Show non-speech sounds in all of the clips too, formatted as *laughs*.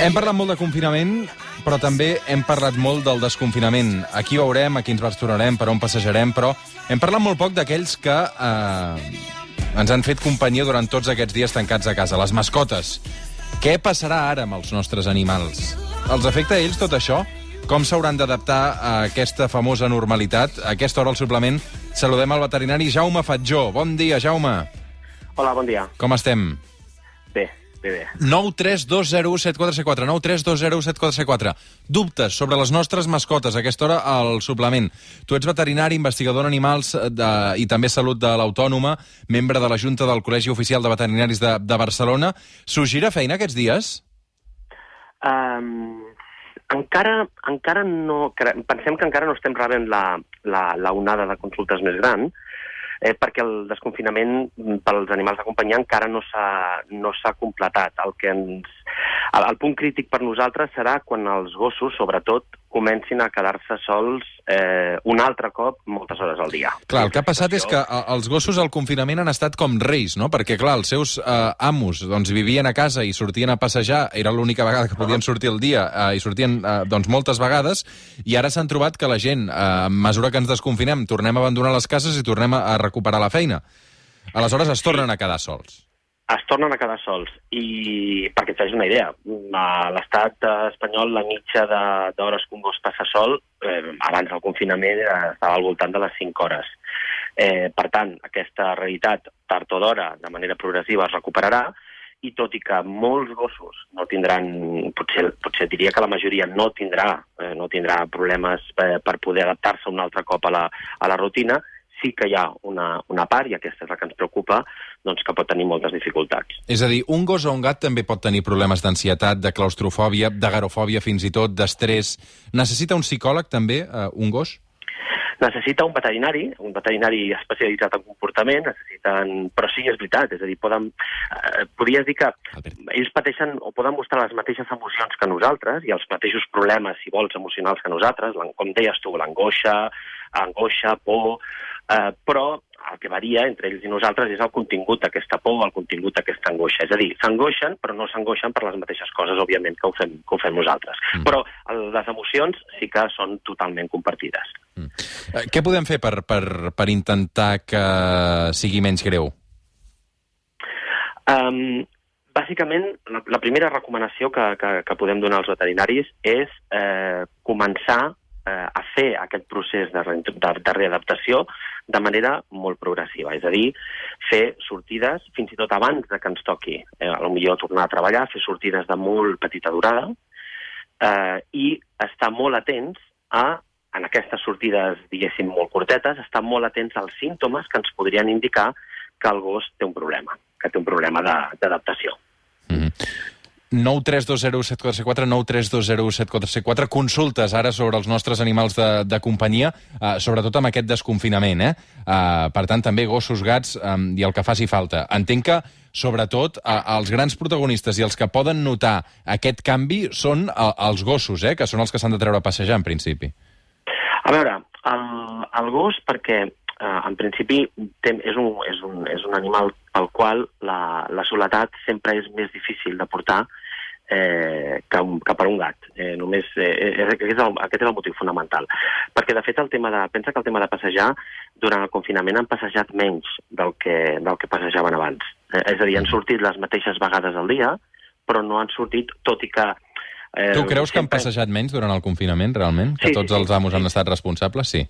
Hem parlat molt de confinament, però també hem parlat molt del desconfinament. Aquí veurem, a quins bars tornarem, per on passejarem, però hem parlat molt poc d'aquells que eh, ens han fet companyia durant tots aquests dies tancats a casa, les mascotes. Què passarà ara amb els nostres animals? Els afecta a ells tot això? Com s'hauran d'adaptar a aquesta famosa normalitat? A aquesta hora al suplement saludem al veterinari Jaume Fatjó. Bon dia, Jaume. Hola, bon dia. Com estem? Bé, bé, bé. 932017474, 932017474. Dubtes sobre les nostres mascotes, a aquesta hora al suplement. Tu ets veterinari, investigador en animals de, i també salut de l'Autònoma, membre de la Junta del Col·legi Oficial de Veterinaris de, de Barcelona. S'us gira feina aquests dies? Um, encara, encara no... Pensem que encara no estem rebent la, la, la onada de consultes més gran, eh, perquè el desconfinament pels animals de companyia encara no s'ha no completat. El, que ens, el, el punt crític per nosaltres serà quan els gossos, sobretot, comencin a quedar-se sols eh, un altre cop moltes hores al dia. Clar, el que ha passat és que els gossos al confinament han estat com reis, no? Perquè, clar, els seus eh, amos doncs, vivien a casa i sortien a passejar, era l'única vegada que podien sortir al dia, eh, i sortien eh, doncs, moltes vegades, i ara s'han trobat que la gent, eh, a mesura que ens desconfinem, tornem a abandonar les cases i tornem a, a recuperar la feina. Aleshores es tornen a quedar sols. Es tornen a quedar sols. I perquè et facis una idea, a l'estat espanyol la mitja d'hores que un gos passa sol, eh, abans del confinament, eh, estava al voltant de les 5 hores. Eh, per tant, aquesta realitat, tard o d'hora, de manera progressiva, es recuperarà, i tot i que molts gossos no tindran, potser, potser diria que la majoria no tindrà, eh, no tindrà problemes eh, per poder adaptar-se un altre cop a la, a la rutina, sí que hi ha una, una part, i aquesta és la que ens preocupa, doncs que pot tenir moltes dificultats. És a dir, un gos o un gat també pot tenir problemes d'ansietat, de claustrofòbia, d'agarofòbia fins i tot, d'estrès. Necessita un psicòleg també, eh, un gos? Necessita un veterinari, un veterinari especialitzat en comportament, necessiten... Però sí, és veritat, és a dir, poden... Eh, podries dir que ells pateixen o poden mostrar les mateixes emocions que nosaltres i els mateixos problemes, si vols, emocionals que nosaltres, com deies tu, l'angoixa, angoixa, por, eh, però el que varia entre ells i nosaltres és el contingut d'aquesta por, el contingut d'aquesta angoixa. És a dir, s'angoixen, però no s'angoixen per les mateixes coses, òbviament, que ho fem, que ho fem nosaltres. Mm. Però les emocions sí que són totalment compartides. Eh, què podem fer per, per, per intentar que sigui menys greu? Um, bàsicament, la, la primera recomanació que, que, que podem donar als veterinaris és eh, començar eh, a fer aquest procés de, re, de, de readaptació de manera molt progressiva. És a dir, fer sortides, fins i tot abans de que ens toqui, eh, millor tornar a treballar, fer sortides de molt petita durada eh, i estar molt atents a, en aquestes sortides, diguéssim, molt curtetes, estar molt atents als símptomes que ens podrien indicar que el gos té un problema, que té un problema d'adaptació. Mm -hmm. 932017474, 932017474, consultes ara sobre els nostres animals de, de companyia, eh, sobretot amb aquest desconfinament, eh? eh? Per tant, també gossos, gats eh, i el que faci falta. Entenc que, sobretot, eh, els grans protagonistes i els que poden notar aquest canvi són eh, els gossos, eh? Que són els que s'han de treure a passejar, en principi. A veure, el, el gos, perquè eh, en principi tem, és, un, és, un, és un animal pel qual la, la soledat sempre és més difícil de portar eh, que, que per un gat. Eh, només, eh, és, aquest, és el, aquest és el motiu fonamental. Perquè, de fet, el tema de, pensa que el tema de passejar, durant el confinament han passejat menys del que, del que passejaven abans. Eh, és a dir, han sortit les mateixes vegades al dia, però no han sortit, tot i que... Eh, Tu creus que han passejat menys durant el confinament, realment? Que Sí, tots sí, els amos sí. han estat responsables? Sí.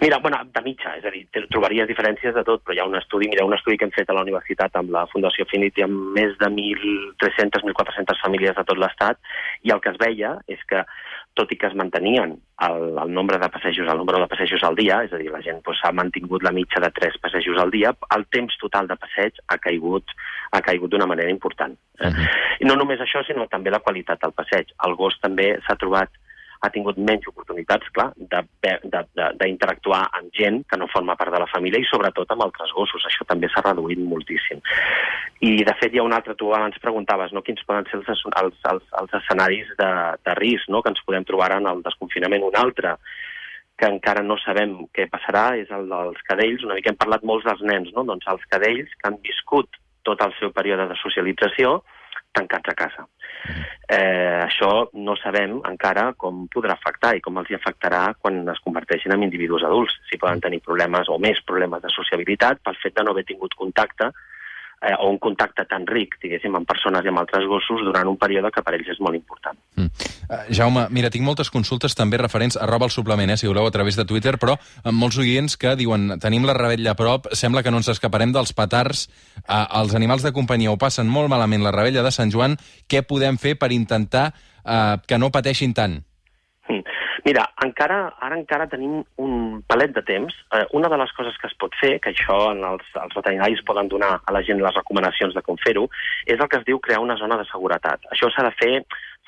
Mira, bueno, de mitja, és a dir, trobaries diferències de tot, però hi ha un estudi, mira, un estudi que hem fet a la universitat amb la Fundació Affinity amb més de 1.300, 1.400 famílies de tot l'estat, i el que es veia és que, tot i que es mantenien el, el nombre de passejos, el nombre de passejos al dia, és a dir, la gent doncs, ha mantingut la mitja de 3 passejos al dia, el temps total de passeig ha caigut ha caigut d'una manera important. Eh? Mhm. I no només això, sinó també la qualitat del passeig. El gos també s'ha trobat ha tingut menys oportunitats, clar, d'interactuar amb gent que no forma part de la família i sobretot amb altres gossos. Això també s'ha reduït moltíssim. I, de fet, hi ha un altre, tu abans preguntaves, no?, quins poden ser els, els, els, els escenaris de, de risc no?, que ens podem trobar en el desconfinament. Un altre que encara no sabem què passarà és el dels cadells. Una mica hem parlat molts dels nens, no? Doncs els cadells que han viscut tot el seu període de socialització tancats a casa. Eh, això no sabem encara com podrà afectar i com els hi afectarà quan es converteixin en individus adults. Si poden tenir problemes o més problemes de sociabilitat pel fet de no haver tingut contacte eh, o un contacte tan ric, diguéssim, amb persones i amb altres gossos durant un període que per ells és molt important. Mm. Uh, Jaume, mira, tinc moltes consultes també referents, arroba el suplement, eh, si voleu, a través de Twitter, però amb molts oients que diuen tenim la rebella a prop, sembla que no ens escaparem dels petards, uh, els animals de companyia ho passen molt malament la rebella de Sant Joan, què podem fer per intentar uh, que no pateixin tant? Mira, encara, ara encara tenim un palet de temps. Eh, una de les coses que es pot fer, que això en els, els veterinaris poden donar a la gent les recomanacions de com fer-ho, és el que es diu crear una zona de seguretat. Això s'ha de fer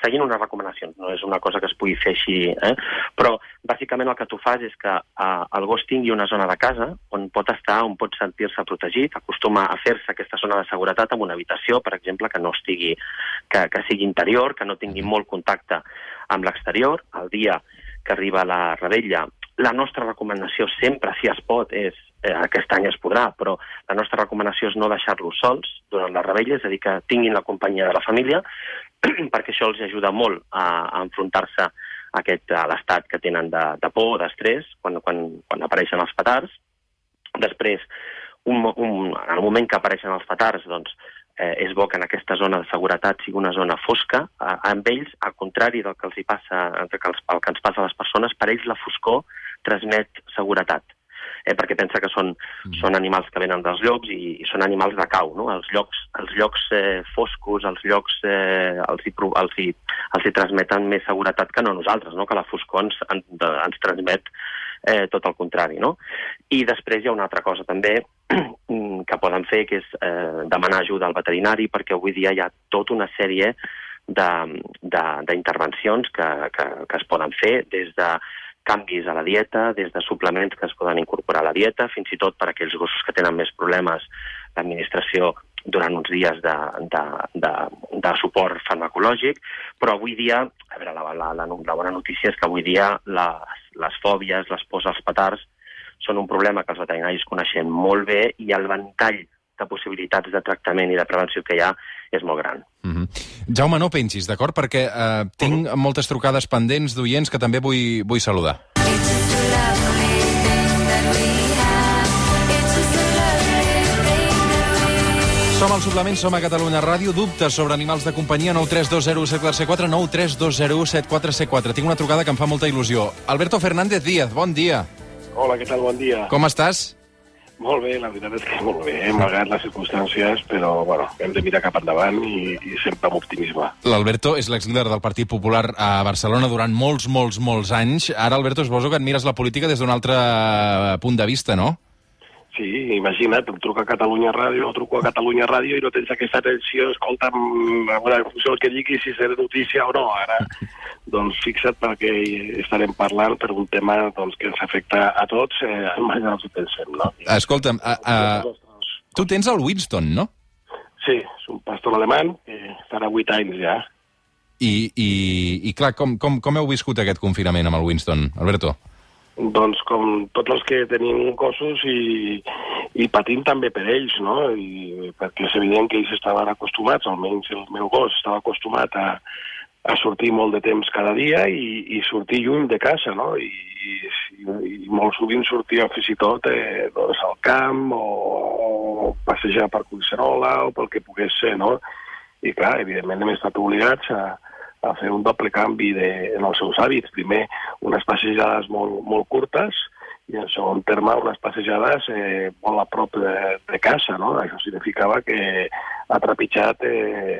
seguint unes recomanacions, no és una cosa que es pugui fer així, eh? però bàsicament el que tu fas és que eh, el gos tingui una zona de casa on pot estar, on pot sentir-se protegit, acostuma a fer-se aquesta zona de seguretat en una habitació, per exemple, que no estigui, que, que sigui interior, que no tingui molt contacte amb l'exterior, el dia que arriba la rebella. La nostra recomanació sempre, si es pot, és eh, aquest any es podrà, però la nostra recomanació és no deixar-los sols durant la rebella, és a dir, que tinguin la companyia de la família, *clears throat* perquè això els ajuda molt a, a enfrontar-se a, aquest, a l'estat que tenen de, de por, d'estrès, quan, quan, quan apareixen els petards. Després, un, un, en el moment que apareixen els petards, doncs, eh, és bo que en aquesta zona de seguretat sigui una zona fosca. Eh, amb ells, al contrari del que els hi passa, que, els, el que ens passa a les persones, per ells la foscor transmet seguretat eh, perquè pensa que són, mm. són animals que venen dels llocs i, i són animals de cau, no? Els llocs, els llocs eh, foscos, els llocs eh, els, hi, els, hi, els hi transmeten més seguretat que no nosaltres, no? Que la foscor ens, ens, ens transmet eh, tot el contrari, no? I després hi ha una altra cosa també *clears throat* que poden fer, que és eh, demanar ajuda al veterinari, perquè avui dia hi ha tota una sèrie d'intervencions que, que, que es poden fer des de canvis a la dieta, des de suplements que es poden incorporar a la dieta, fins i tot per a aquells gossos que tenen més problemes, l'administració durant uns dies de, de, de, de suport farmacològic, però avui dia, a veure, la, la, la, la bona notícia és que avui dia les, les fòbies, les pors als petards, són un problema que els veterinaris coneixem molt bé i el ventall de possibilitats de tractament i de prevenció que hi ha és molt gran. Mm -hmm. Jaume, no pensis, d'acord? Perquè eh, tinc mm -hmm. moltes trucades pendents d'oients que també vull, vull saludar. Som al suplement, som a Catalunya Ràdio. Dubtes sobre animals de companyia, 9320174C4, 9320174C4. Tinc una trucada que em fa molta il·lusió. Alberto Fernández Díaz, bon dia. Hola, què tal? Bon dia. Com estàs? Molt bé, la veritat és que molt bé, eh? malgrat les circumstàncies, però bueno, hem de mirar cap endavant i, i sempre amb optimisme. L'Alberto és l'exlíder del Partit Popular a Barcelona durant molts, molts, molts anys. Ara, Alberto, suposo que et mires la política des d'un altre punt de vista, no? Sí, imagina't, em truca a Catalunya Ràdio, o truco a Catalunya Ràdio i no tens aquesta atenció, escolta'm, veure, en funció del que digui, si serà notícia o no. Ara, *laughs* doncs fixa't perquè estarem parlant per un tema doncs, que ens afecta a tots, eh, imagina'ns ho pensem, no? Escolta'm, a, a, tu tens el Winston, no? Sí, és un pastor alemany, que farà 8 anys ja. I, i, i clar, com, com, com heu viscut aquest confinament amb el Winston, Alberto? Doncs com tots els que tenim cossos i, i patim també per ells, no? I, perquè és evident que ells estaven acostumats, almenys el meu gos estava acostumat a, a sortir molt de temps cada dia i, i sortir lluny de casa, no? I, i, i molt sovint sortia fins i tot eh, doncs al camp o, o passejar per Collserola o pel que pogués ser, no? I clar, evidentment hem estat obligats a, a fer un doble canvi de, en els seus hàbits. Primer, unes passejades molt, molt curtes, i en segon terme unes passejades eh, molt a prop de, de casa, no? Això significava que ha trepitjat eh,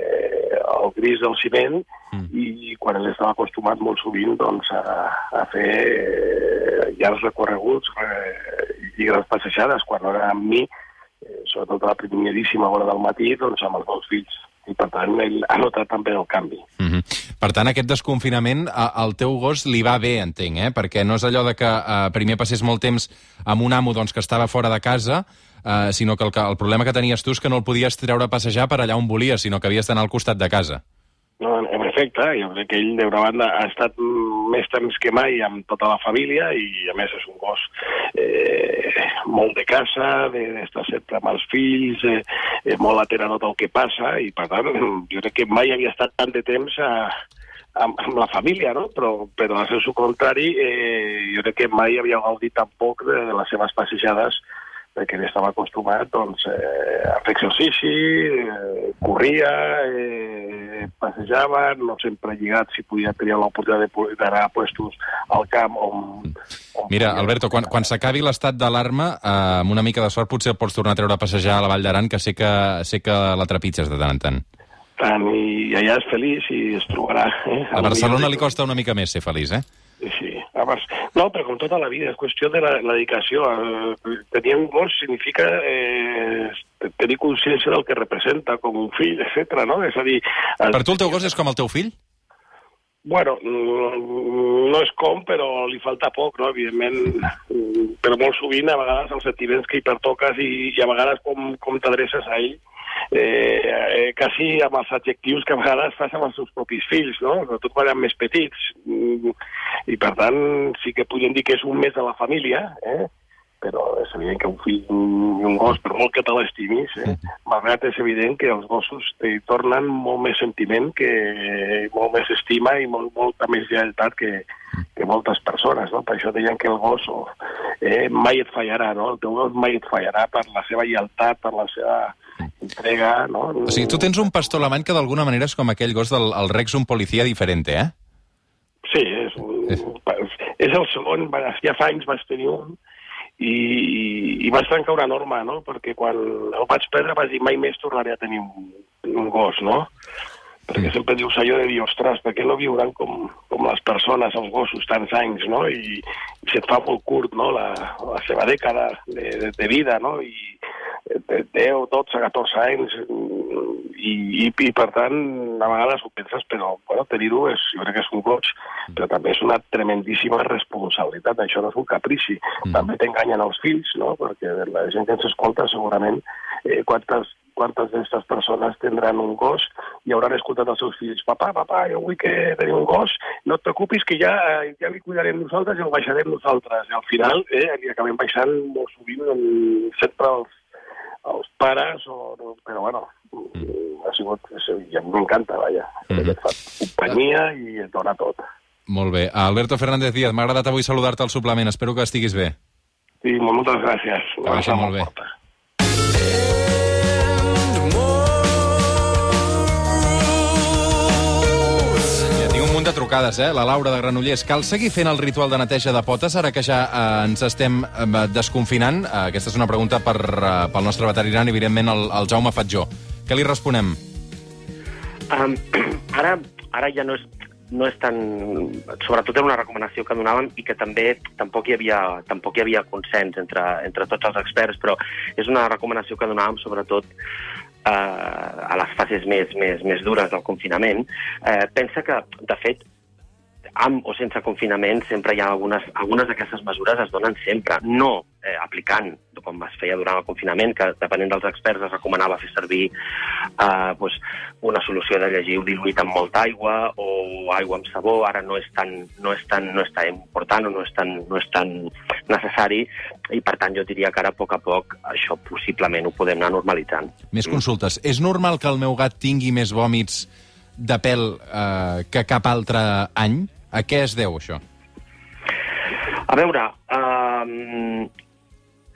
el gris del ciment mm. i quan ell estava acostumat molt sovint doncs, a, a fer eh, llargs recorreguts eh, i grans passejades, quan no era amb mi, eh, sobretot a la primeríssima hora del matí, doncs amb els meus fills tant ell ha notat també el canvi. Mm -hmm. Per tant, aquest desconfinament al teu gos li va bé, entenc, eh? perquè no és allò de que eh, primer passés molt temps amb un amo doncs, que estava fora de casa, eh, sinó que el, que el problema que tenies tu és que no el podies treure a passejar per allà on volies, sinó que havies d'anar al costat de casa. No, en efecte, jo crec que ell, d'una banda, ha estat més temps que mai amb tota la família i, a més, és un gos eh, molt de casa, de- d'estar sempre amb els fills, eh, eh, molt atent a tot el que passa i, per tant, jo crec que mai havia estat tant de temps a, amb, amb la família, no? Però, però al seu contrari, eh, jo crec que mai havia gaudit tampoc de, de les seves passejades perquè ell estava acostumat doncs, eh, a fer exercici, eh, corria, eh, passejava, no sempre lligat si podia tenir l'oportunitat d'anar a puestos al camp on... on Mira, Alberto, quan, quan s'acabi l'estat d'alarma, eh, amb una mica de sort potser el pots tornar a treure a passejar a la Vall d'Aran, que sé que, sé que la trepitges de tant en tant. Tant, i allà és feliç i es trobarà. Eh? A Barcelona li costa una mica més ser feliç, eh? Sí, a Bar... no, però com tota la vida, és qüestió de la, la dedicació. Eh, tenir un gos significa eh, tenir consciència del que representa com un fill, etc. no? És a dir... El... Per tu el teu gos és com el teu fill? Bueno, mm, no és com, però li falta poc, no? Evidentment, mm, però molt sovint, a vegades, els sentiments que hi pertoques i, i a vegades com, com t'adreces a ell, eh, eh, quasi amb els adjectius que a vegades fas amb els seus propis fills, no? Sobretot quan eren més petits. Mm, I, per tant, sí que podríem dir que és un més de la família, eh? però és evident que un fill i un gos, per molt que te l'estimis, eh, malgrat és evident que els gossos t'hi tornen molt més sentiment, que molt més estima i molt, molta més lleialtat que, que moltes persones, no? Per això deien que el gos oh, eh, mai et fallarà, no? El teu gos mai et fallarà per la seva lleialtat, per la seva entrega, no? O sigui, tu tens un pastor alemany que d'alguna manera és com aquell gos del el Rex, un policia diferente, eh? Sí, és, un, és el segon, ja fa anys vaig tenir un, i, i vaig trencar una norma, no? Perquè quan el vaig perdre vaig dir mai més tornaré a tenir un, un gos, no? Perquè sempre dius allò de dir, ostres, per què no viuran com, com les persones, els gossos, tants anys, no? I, i se't fa molt curt, no?, la, la seva dècada de, de, de vida, no? I 10, 12, 14 anys, i, i, i per tant, a vegades ho penses, però bueno, tenir-ho és, jo crec que és un goig, però també és una tremendíssima responsabilitat, això no és un caprici. Mm. També t'enganyen els fills, no? perquè la gent que ens escolta segurament eh, quantes, quantes d'aquestes persones tindran un gos i hauran escoltat els seus fills, papà, papà, jo vull que tenir un gos, no et preocupis que ja, eh, ja li cuidarem nosaltres i el baixarem nosaltres. I al final eh, li acabem baixant molt sovint sempre els, els pares, o, però bueno, mm. ha sigut, i a mi m'encanta, vaja, mm -hmm. fa companyia i et dona tot. Molt bé. Alberto Fernández Díaz, m'ha agradat avui saludar-te al suplement. Espero que estiguis bé. Sí, moltes gràcies. Que molt bé. Forta. Trucades, eh? La Laura de Granollers. Cal seguir fent el ritual de neteja de potes ara que ja eh, ens estem eh, desconfinant? Eh, aquesta és una pregunta per, eh, pel nostre veterinari, evidentment, el, el Jaume Fatjó. Què li responem? Um, *clears throat* ara, ara ja no és, no és tan... Sobretot era una recomanació que donàvem i que també tampoc hi havia, tampoc hi havia consens entre, entre tots els experts, però és una recomanació que donàvem sobretot eh, a les fases més, més, més dures del confinament. Eh, pensa que, de fet, amb o sense confinament, sempre hi ha algunes, algunes d'aquestes mesures es donen sempre, no eh, aplicant, com es feia durant el confinament, que depenent dels experts es recomanava fer servir eh, doncs, una solució de llegiu diluït amb molta aigua o aigua amb sabó, ara no és tan, no és tan, no és tan important o no és tan, no és tan necessari i per tant jo diria que ara a poc a poc això possiblement ho podem anar normalitzant. Més consultes. És normal que el meu gat tingui més vòmits de pèl eh, que cap altre any? A què es deu, això? A veure, um,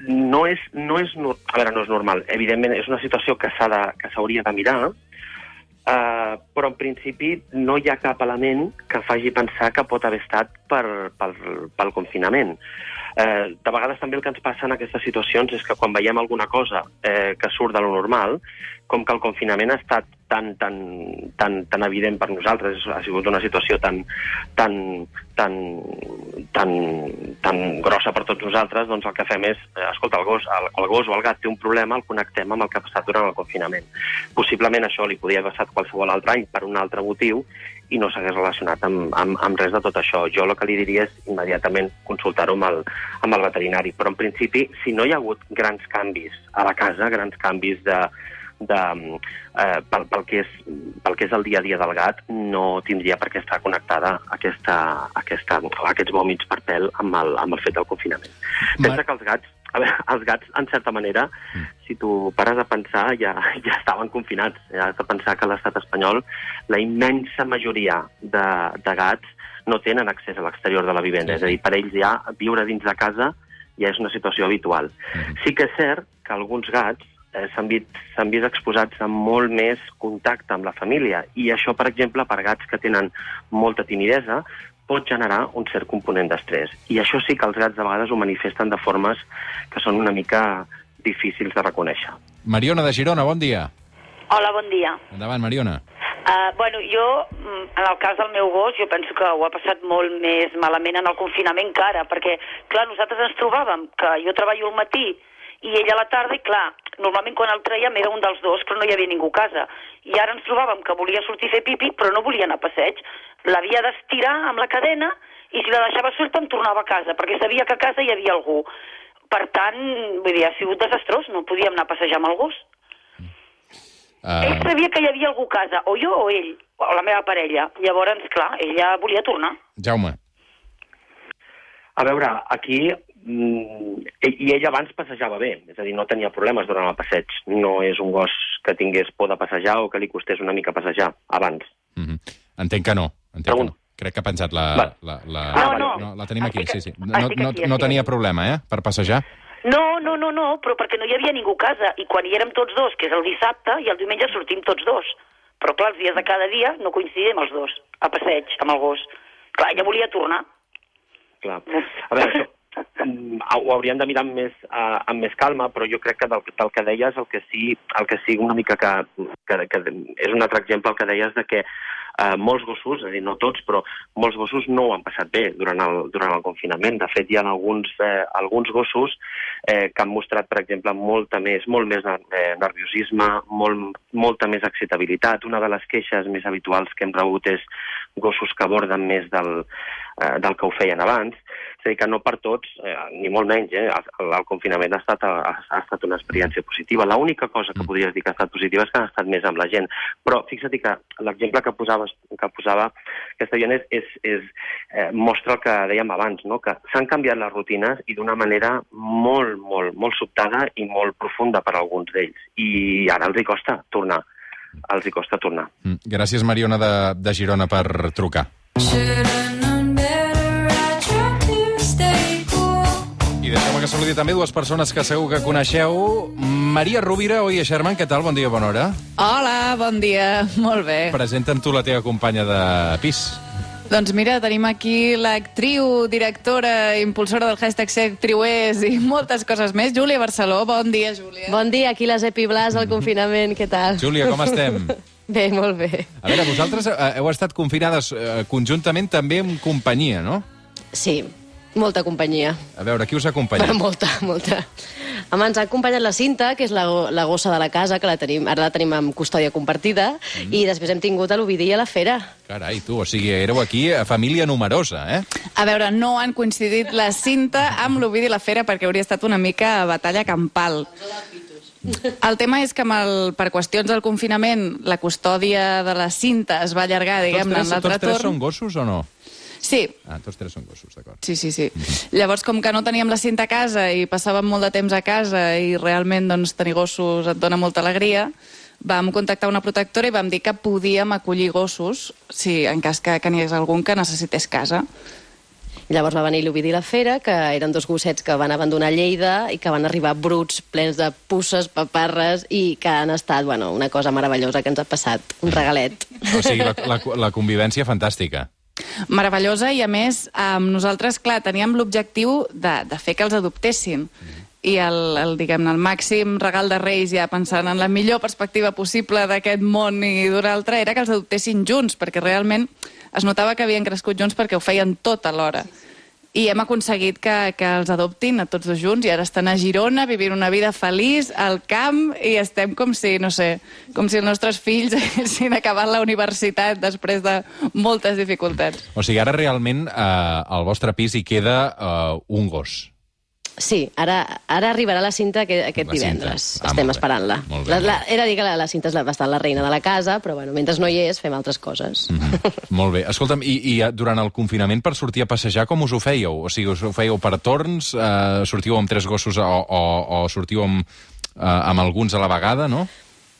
no és, no és, a veure, no és normal. Evidentment, és una situació que s'ha de, s'hauria de mirar, uh, però en principi no hi ha cap element que faci pensar que pot haver estat per, pel, pel confinament. Eh, de vegades també el que ens passa en aquestes situacions és que quan veiem alguna cosa eh, que surt de lo normal, com que el confinament ha estat tan, tan, tan, tan evident per nosaltres, ha sigut una situació tan, tan, tan, tan, tan grossa per tots nosaltres, doncs el que fem és, eh, escolta, el gos, el, el gos o el gat té un problema, el connectem amb el que ha passat durant el confinament. Possiblement això li podia haver passat qualsevol altre any per un altre motiu i no s'hagués relacionat amb, amb, amb res de tot això. Jo el que li diria és immediatament consultar-ho amb, el, amb el veterinari. Però en principi, si no hi ha hagut grans canvis a la casa, grans canvis de, de, eh, pel, pel, que és, pel que és el dia a dia del gat, no tindria per què estar connectada aquesta, aquesta, aquests vòmits per pèl amb el, amb el fet del confinament. Mar- Pensa que els gats, a veure, els gats, en certa manera, Mm. si tu pares a pensar, ja, ja estaven confinats. Ja has de pensar que l'estat espanyol la immensa majoria de, de gats no tenen accés a l'exterior de la vivenda. Sí, És a dir, per ells ja viure dins de casa ja és una situació habitual. Mhm. Sí que és cert que alguns gats eh, s'han vist, vist exposats a molt més contacte amb la família i això, per exemple, per gats que tenen molta timidesa, pot generar un cert component d'estrès. I això sí que els gats de vegades ho manifesten de formes que són una mica difícils de reconèixer. Mariona de Girona, bon dia. Hola, bon dia. Endavant, Mariona. Uh, bueno, jo, mm, en el cas del meu gos, jo penso que ho ha passat molt més malament en el confinament que ara, perquè, clar, nosaltres ens trobàvem que jo treballo al matí i ell a la tarda, i clar, normalment quan el traiem era un dels dos, però no hi havia ningú a casa. I ara ens trobàvem que volia sortir a fer pipi, però no volia anar a passeig. L'havia d'estirar amb la cadena i si la deixava suelta em tornava a casa, perquè sabia que a casa hi havia algú. Per tant, vull dir, ha sigut desastrós, no podíem anar a passejar amb el gos. Ell Uh, sabia que hi havia algú a casa, o jo o ell, o la meva parella. Llavors, clar, ella volia tornar. Jaume. A veure, aquí... Mm, I ell abans passejava bé, és a dir, no tenia problemes durant el passeig. No és un gos que tingués por de passejar o que li costés una mica passejar, abans. Mm -hmm. Entenc que no. Entenc que Pregunta. no. Crec que ha penjat la... Va. la, la... No, no. no. La tenim aquí, Estic- sí, sí. No, no, no tenia aquí. problema, eh?, per passejar. No, no, no, no, però perquè no hi havia ningú a casa. I quan hi érem tots dos, que és el dissabte, i el diumenge sortim tots dos. Però, clar, els dies de cada dia no coincidim els dos, a passeig, amb el gos. Clar, ella volia tornar. Clar. *laughs* A veure, això mm, ho hauríem de mirar amb més, uh, amb més calma, però jo crec que del, del que deies, el que sí, el que sí una mica que, que, que és un altre exemple el que deies de que uh, molts gossos, és a dir, no tots, però molts gossos no ho han passat bé durant el, durant el confinament. De fet, hi ha alguns, eh, alguns gossos eh, que han mostrat, per exemple, molta més, molt més eh, nerviosisme, molt, molta més excitabilitat. Una de les queixes més habituals que hem rebut és gossos que aborden més del, eh, del que ho feien abans. És a dir, que no per tots, eh, ni molt menys, eh, el, el confinament ha estat, ha, ha estat una experiència positiva. L'única cosa que Mm. podries dir que ha estat positiva és que han estat més amb la gent. Però fixa't que l'exemple que, posaves, que posava aquesta gent és, és, és eh, mostra el que dèiem abans, no? que s'han canviat les rutines i d'una manera molt, molt, molt sobtada i molt profunda per a alguns d'ells. I ara els hi costa tornar. Els hi costa tornar. Mm. Gràcies, Mariona de, de Girona, per trucar. Should've Que saludi també dues persones que segur que coneixeu. Maria Rovira, oi, Sherman, què tal? Bon dia, bona hora. Hola, bon dia. *laughs* Molt bé. Presenta'm tu la teva companya de pis. Doncs mira, tenim aquí l'actriu, directora, impulsora del hashtag Ser Actriuers i moltes coses més. Júlia Barceló, bon dia, Júlia. Bon dia, aquí les Epi Blas al confinament, què tal? Júlia, com estem? *laughs* Bé, molt bé. A veure, vosaltres eh, heu estat confinades eh, conjuntament també amb companyia, no? Sí, molta companyia. A veure, qui us Però acompanya? *laughs* molta, molta. Home, ens ha acompanyat la Cinta, que és la, la gossa de la casa, que la tenim, ara la tenim amb custòdia compartida, Mm. i després hem tingut a l'Ovidí i a la Fera. Carai, tu, o sigui, éreu aquí a família numerosa, eh? A veure, no han coincidit la cinta amb l'Ovidi i la Fera perquè hauria estat una mica batalla campal. El tema és que amb el, per qüestions del confinament la custòdia de la cinta es va allargar, diguem-ne, tres, en l'altre tots tres torn. són gossos o no? Sí, Ah, tots tres són gossos, d'acord. Sí, sí, sí. Llavors, com que no teníem la cinta a casa i passàvem molt de temps a casa i realment doncs, tenir gossos et dona molta alegria, vam contactar una protectora i vam dir que podíem acollir gossos si en cas que, que n'hi hagués algun que necessités casa. Llavors va venir l'Ovidí i la Fera, que eren dos gossets que van abandonar Lleida i que van arribar bruts, plens de pusses, paparres, i que han estat, bueno, una cosa meravellosa que ens ha passat, un regalet. O sigui, la, la, la convivència fantàstica. Meravellosa i, a més, amb nosaltres, clar, teníem l'objectiu de, de fer que els adoptessin. I el, el diguem-ne, el màxim regal de Reis, ja pensant en la millor perspectiva possible d'aquest món i d'un altre, era que els adoptessin junts, perquè realment es notava que havien crescut junts perquè ho feien tot alhora. I hem aconseguit que, que els adoptin a tots dos junts i ara estan a Girona vivint una vida feliç al camp i estem com si, no sé, com si els nostres fills *laughs* haguessin acabat la universitat després de moltes dificultats. O sigui, ara realment eh, al vostre pis hi queda eh, un gos. Sí, ara, ara arribarà la cinta aquest, aquest La cinta. divendres. Ah, Estem esperant-la. He de dir que la, la cinta és la, bastant la reina de la casa, però bueno, mentre no hi és fem altres coses. Mm Mhm. *laughs* Molt bé. Escolta'm, i, i eh, durant el confinament per sortir a passejar, com us ho fèieu? O sigui, us ho fèieu per torns? Eh, sortíeu amb tres gossos o, o, o sortíeu amb, eh, amb alguns a la vegada, no?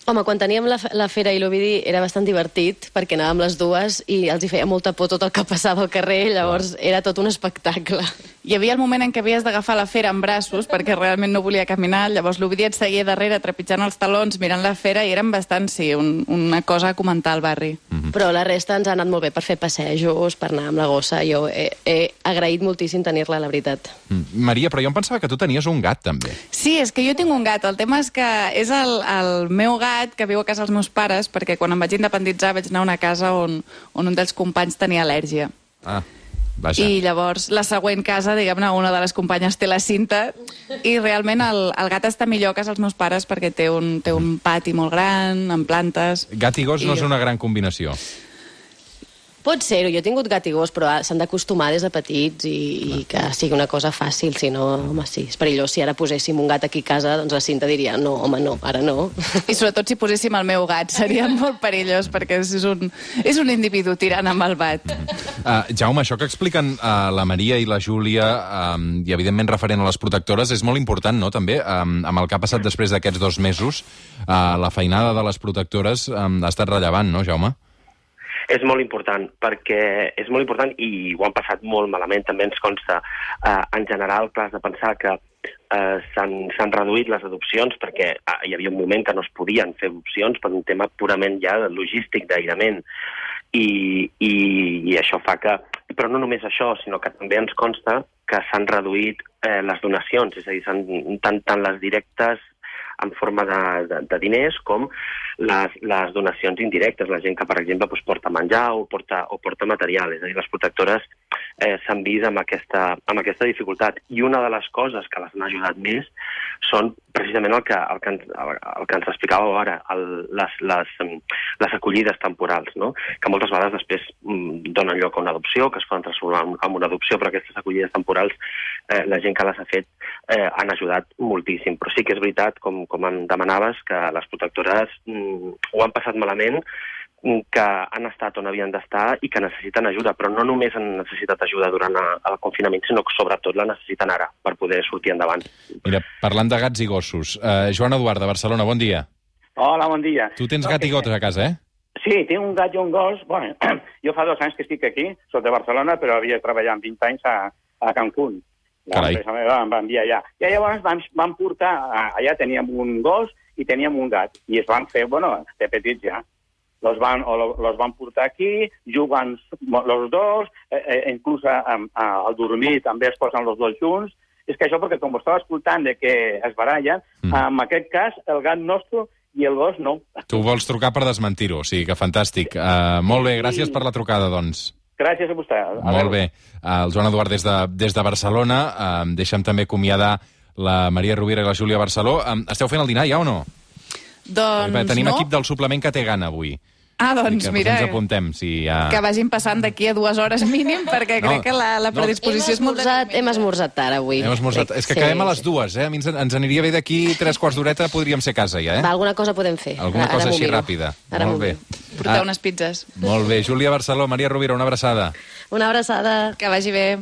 Home, quan teníem la, la Fera i l'Ovidi era bastant divertit, perquè anàvem les dues i els hi feia molta por tot el que passava al carrer, llavors era tot un espectacle. Hi havia el moment en què havies d'agafar la fera en braços perquè realment no volia caminar, llavors l'Ovidi et seguia darrere trepitjant els talons, mirant la fera, i eren bastant, sí, un, una cosa a comentar al barri. Mhm. Però la resta ens ha anat molt bé per fer passejos, per anar amb la gossa. Jo he, he agraït moltíssim tenir-la, la veritat. Mm. Maria, però jo em pensava que tu tenies un gat, també. Sí, és que jo tinc un gat. El tema és que és el, el meu gat que viu a casa dels meus pares, perquè quan em vaig independitzar vaig anar a una casa on, on un dels companys tenia al·lèrgia. Ah, vaja. I llavors la següent casa, diguem-ne, una de les companyes té la cinta i realment el, el gat està millor que els meus pares perquè té un, té un pati molt gran, amb plantes... Gat i gos I no és una gran combinació. Pot ser-ho, jo he tingut gat i gos, però s'han d'acostumar des de petits i, i que sigui una cosa fàcil, si no, home, sí, és perillós. Si ara poséssim un gat aquí a casa, doncs la Cinta diria, no, home, no, ara no. I sobretot si poséssim el meu gat, seria *laughs* molt perillós perquè és un, és un individu tirant amb el bat. Uh, Jaume, això que expliquen uh, la Maria i la Júlia, um, i evidentment referent a les protectores, és molt important, no?, també, um, amb el que ha passat després d'aquests dos mesos, uh, la feinada de les protectores um, ha estat rellevant, no, Jaume? És molt important, perquè és molt important i ho han passat molt malament, també ens consta. Eh, en general, clar, has de pensar que eh, s'han reduït les adopcions perquè eh, hi havia un moment que no es podien fer adopcions per un tema purament ja logístic d'aïllament. I, i, I això fa que... Però no només això, sinó que també ens consta que s'han reduït eh, les donacions, és a dir, tant, tant les directes en forma de, de, de diners com les, les donacions indirectes, la gent que, per exemple, doncs, porta menjar o porta, o porta material. És a dir, les protectores eh, s'han vist amb aquesta, amb aquesta dificultat. I una de les coses que les han ajudat més són precisament el que, el que, ens, el, el que ens explicàveu ara, el, les, les, em, les acollides temporals, no? que moltes vegades després mm, donen lloc a una adopció, que es poden transformar en, en una adopció, però aquestes acollides temporals, eh, la gent que les ha fet eh, han ajudat moltíssim. Però sí que és veritat, com, com em demanaves, que les protectores mm, ho han passat malament, mm, que han estat on havien d'estar i que necessiten ajuda, però no només han necessitat ajuda durant el confinament, sinó que sobretot la necessiten ara per poder sortir endavant. Mira, parlant de gats i gossos, uh, Joan Eduard, de Barcelona, bon dia. Hola, bon dia. Tu tens gat i que- gotes a casa, eh? Sí, tinc un gat i un gos. Bueno, *clears throat* jo fa dos anys que estic aquí, soc de Barcelona, però havia treballat 20 anys a, a Cancún. La Carai. empresa meva em va enviar allà. I llavors vam, vam portar, allà teníem un gos i teníem un gat. I es van fer, bueno, de petits ja. Los van, o lo- los van portar aquí, juguen los dos, eh, eh, inclús a, a, al dormir també es posen los dos junts. És que això, perquè com ho estava escoltant de que es barallen, Mm. en aquest cas el gat nostre i el gos no. Tu vols trucar per desmentir-ho, o sigui que fantàstic. Uh, molt bé, gràcies per la trucada, doncs. Gràcies a vostè. Adéu. Molt bé. Uh, el Joan Eduard des de, des de Barcelona. Uh, deixa'm també acomiadar la Maria Rovira i la Júlia Barceló. Um, esteu fent el dinar ja o no? Doncs Tenim no. equip del suplement que té gana avui. Ah, doncs que mira, ens apuntem, si ja... que vagin passant d'aquí a dues hores mínim, *laughs* perquè No, crec que la, la no. predisposició és molt... esmorzat, hem esmorzat tard avui. Hem esmorzat. És que Sí, acabem a les dues, eh? A mi ens, ens aniria bé d'aquí tres quarts d'horeta, podríem ser a casa ja, eh? Va, alguna cosa podem fer. Alguna Ara cosa m'ho així miro. ràpida. Ara Molt bé. Portar Ah, unes pizzas. Molt bé. Júlia Barceló, Maria Rovira, una abraçada. Una abraçada. Que vagi bé.